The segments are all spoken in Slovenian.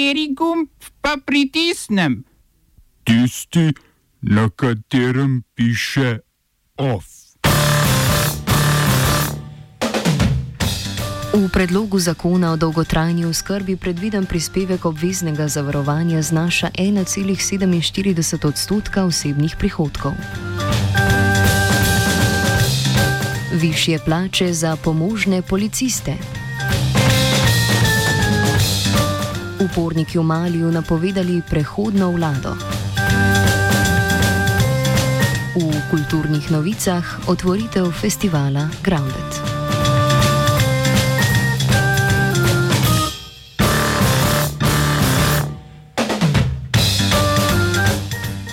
Kateri gumb pa pritisnem? Tisti, na katerem piše OF. V predlogu zakona o dolgotrajni oskrbi predviden prispevek obveznega zavarovanja znaša 1,47 odstotka osebnih prihodkov. Višje plače za pomožne policiste. Uporniki v Maliju napovedali prehodno vlado. V kulturnih novicah otvoritev festivala Grounded.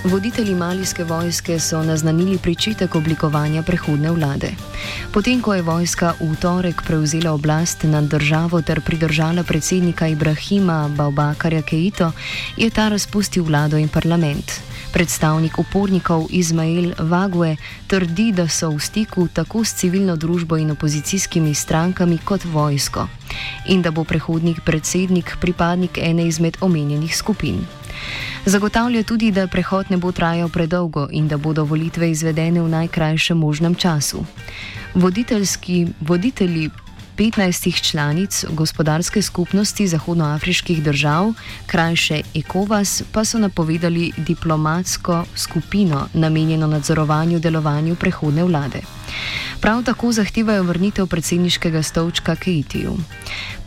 Voditelji malijske vojske so naznanili pričetek oblikovanja prehodne vlade. Potem, ko je vojska v torek prevzela oblast nad državo ter pridržala predsednika Ibrahima Baubakarja Keito, je ta razpustil vlado in parlament. Predstavnik upornikov Izmail Vague trdi, da so v stiku tako s civilno družbo in opozicijskimi strankami kot vojsko in da bo prehodnik predsednik pripadnik ene izmed omenjenih skupin. Zagotavlja tudi, da prehod ne bo trajal predolgo in da bodo volitve izvedene v najkrajšem možnem času. Voditelji 15 članic gospodarske skupnosti zahodnoafriških držav, krajše ECOWAS, pa so napovedali diplomatsko skupino namenjeno nadzorovanju delovanju prehodne vlade. Prav tako zahtevajo vrnitev predsedniškega stolčka Keitiju.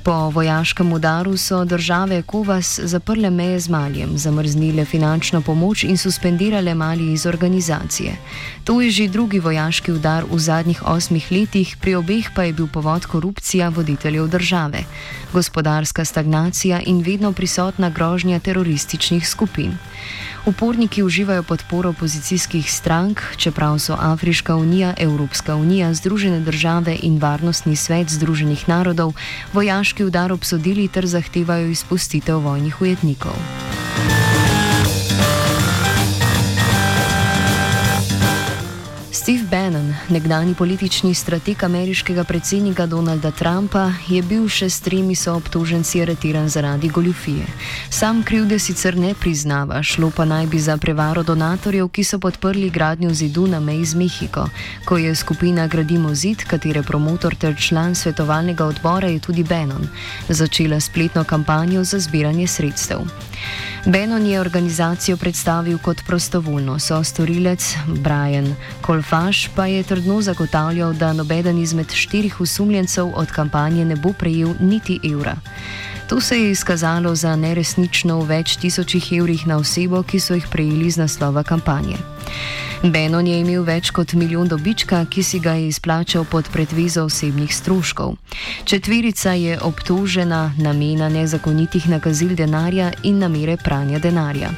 Po vojaškem udaru so države Kovas zaprle meje z Malijem, zamrznile finančno pomoč in suspendirale Mali iz organizacije. To je že drugi vojaški udar v zadnjih osmih letih, pri obeh pa je bil povod korupcija voditeljev države, gospodarska stagnacija in vedno prisotna grožnja terorističnih skupin. Uporniki uživajo podporo opozicijskih strank, čeprav so Afriška unija, Evropska unija, Združene države in Varnostni svet Združenih narodov vojaški udar obsodili ter zahtevajo izpustitev vojnih ujetnikov. Bannon, nekdani politični strateg ameriškega predsednika Donalda Trumpa, je bil še s tremi soobtoženci aretiran zaradi goljufije. Sam krivde sicer ne priznava, šlo pa naj bi za prevaro donatorjev, ki so podprli gradnjo zidu na meji z Mehiko, ko je skupina Gradimo zid, katere promotor ter član svetovalnega odbora je tudi Bannon, začela spletno kampanjo za zbiranje sredstev. Bannon je organizacijo predstavil kot prostovoljno, so storilec Brian Colfax. Faš pa je trdno zagotavljal, da nobeden izmed štirih usumljencev od kampanje ne bo prejel niti evra. To se je izkazalo za neresnično v več tisočih evrih na osebo, ki so jih prejeli z naslova kampanje. Benon je imel več kot milijon dobička, ki si ga je izplačal pod predvizo osebnih stroškov. Četverica je obtožena namena nezakonitih nakazil denarja in namere pranja denarja.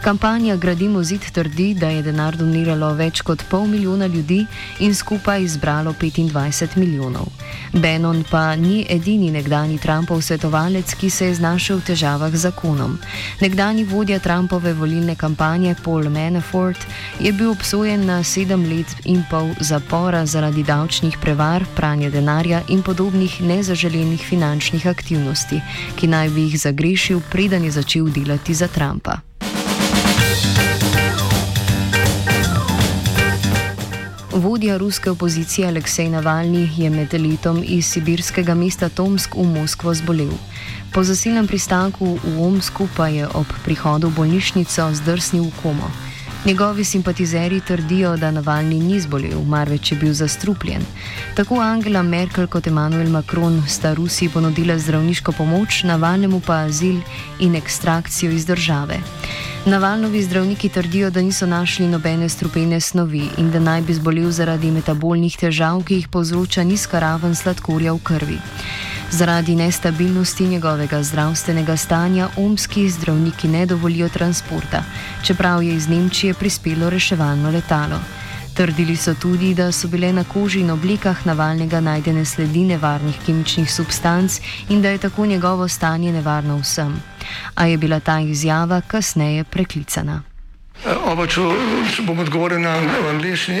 Kampanja Gradimo zid trdi, da je denar doniralo več kot pol milijona ljudi in skupaj izbralo 25 milijonov. Benon pa ni edini nekdani Trumpov svetovalec, ki se je znašel v težavah z zakonom. Nekdani vodja Trumpove volilne kampanje Paul Manafort je bil obsojen na sedem let in pol zapora zaradi davčnih prevar, pranja denarja in podobnih nezaželenih finančnih aktivnosti, ki naj bi jih zagrešil, preden je začel delati za Trumpa. Vodja ruske opozicije Aleksej Navalni je med letom iz sibirskega mesta Tomsk v Moskvo zbolel. Po zasilnem pristanku v Omsku pa je ob prihodu v bolnišnico zdrsnil v komo. Njegovi simpatizeri trdijo, da Navalni ni zbolel, marveč je bil zastrupljen. Tako Angela Merkel kot Emmanuel Macron sta Rusiji ponudila zdravniško pomoč, Navalnemu pa azil in ekstrakcijo iz države. Navalnovi zdravniki trdijo, da niso našli nobene strupene snovi in da naj bi zbolel zaradi metabolnih težav, ki jih povzroča nizka raven sladkorja v krvi. Zaradi nestabilnosti njegovega zdravstvenega stanja omski zdravniki ne dovolijo transporta, čeprav je iz Nemčije prispelo reševalno letalo. Trdili so tudi, da so bile na koži in oblikah navalnega najdene sledi nevarnih kemičnih substanc in da je tako njegovo stanje nevarno vsem. A je bila ta izjava kasneje preklicana. Oba, če bom odgovoril na angliški.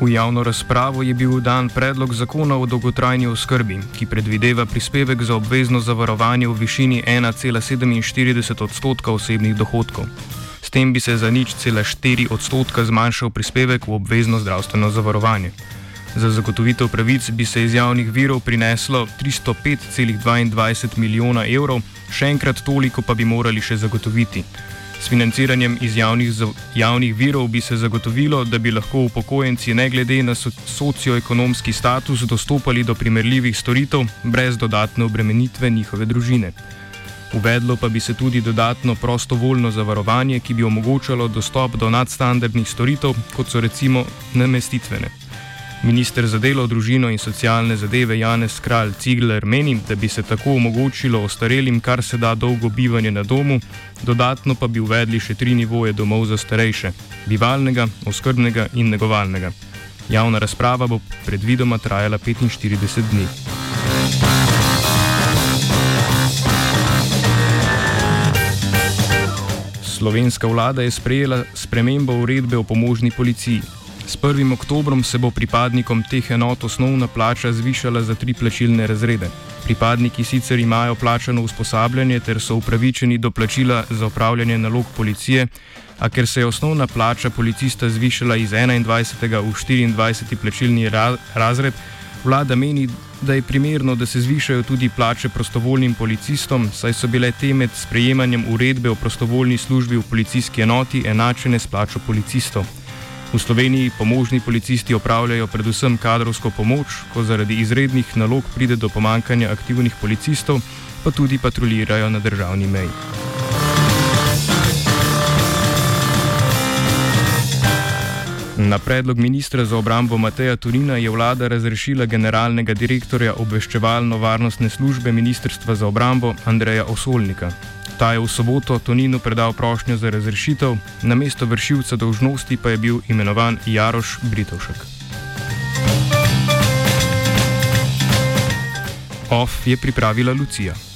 V javno razpravo je bil dan predlog zakona o dolgotrajni oskrbi, ki predvideva prispevek za obvezno zavarovanje v višini 1,47 odstotka osebnih dohodkov. S tem bi se za nič cela 4 odstotka zmanjšal prispevek v obvezno zdravstveno zavarovanje. Za zagotovitev pravic bi se iz javnih virov prineslo 305,22 milijona evrov, še enkrat toliko pa bi morali še zagotoviti. S financiranjem iz javnih, javnih virov bi se zagotovilo, da bi lahko upokojenci ne glede na so, socioekonomski status dostopali do primerljivih storitev brez dodatne obremenitve njihove družine. Uvedlo pa bi se tudi dodatno prostovoljno zavarovanje, ki bi omogočalo dostop do nadstandardnih storitev, kot so recimo namestitvene. Minister za delo, družino in socialne zadeve Janez Kralj Cigler meni, da bi se tako omogočilo ostarelim kar se da dolgo bivanje na domu, dodatno pa bi uvedli še tri nivoje domov za starejše: bivalnega, oskrbnega in negovalnega. Javna razprava bo predvidoma trajala 45 dni. Slovenska vlada je sprejela spremembo uredbe o pomožni policiji. S 1. oktobrom se bo pripadnikom teh enot osnovna plača zvišala za tri plačilne razrede. Pripadniki sicer imajo plačano usposabljanje ter so upravičeni do plačila za opravljanje nalog policije, a ker se je osnovna plača policista zvišala iz 21. v 24. plačilni ra razred, vlada meni, da je primerno, da se zvišajo tudi plače prostovoljnim policistom, saj so bile te med sprejemanjem uredbe o prostovoljni službi v policijski enoti enačene s plačo policistov. V Sloveniji pomožni policisti opravljajo predvsem kadrovsko pomoč, ko zaradi izrednih nalog pride do pomankanja aktivnih policistov, pa tudi patruljirajo na državni meji. Na predlog ministra za obrambo Mateja Turina je vlada razrešila generalnega direktorja obveščevalno-varnostne službe Ministrstva za obrambo Andreja Osolnika. Ta je v soboto Toninu predal prošnjo za razrešitev, na mesto vršilca dolžnosti pa je bil imenovan Jaroš Britovšek. OF je pripravila Lucija.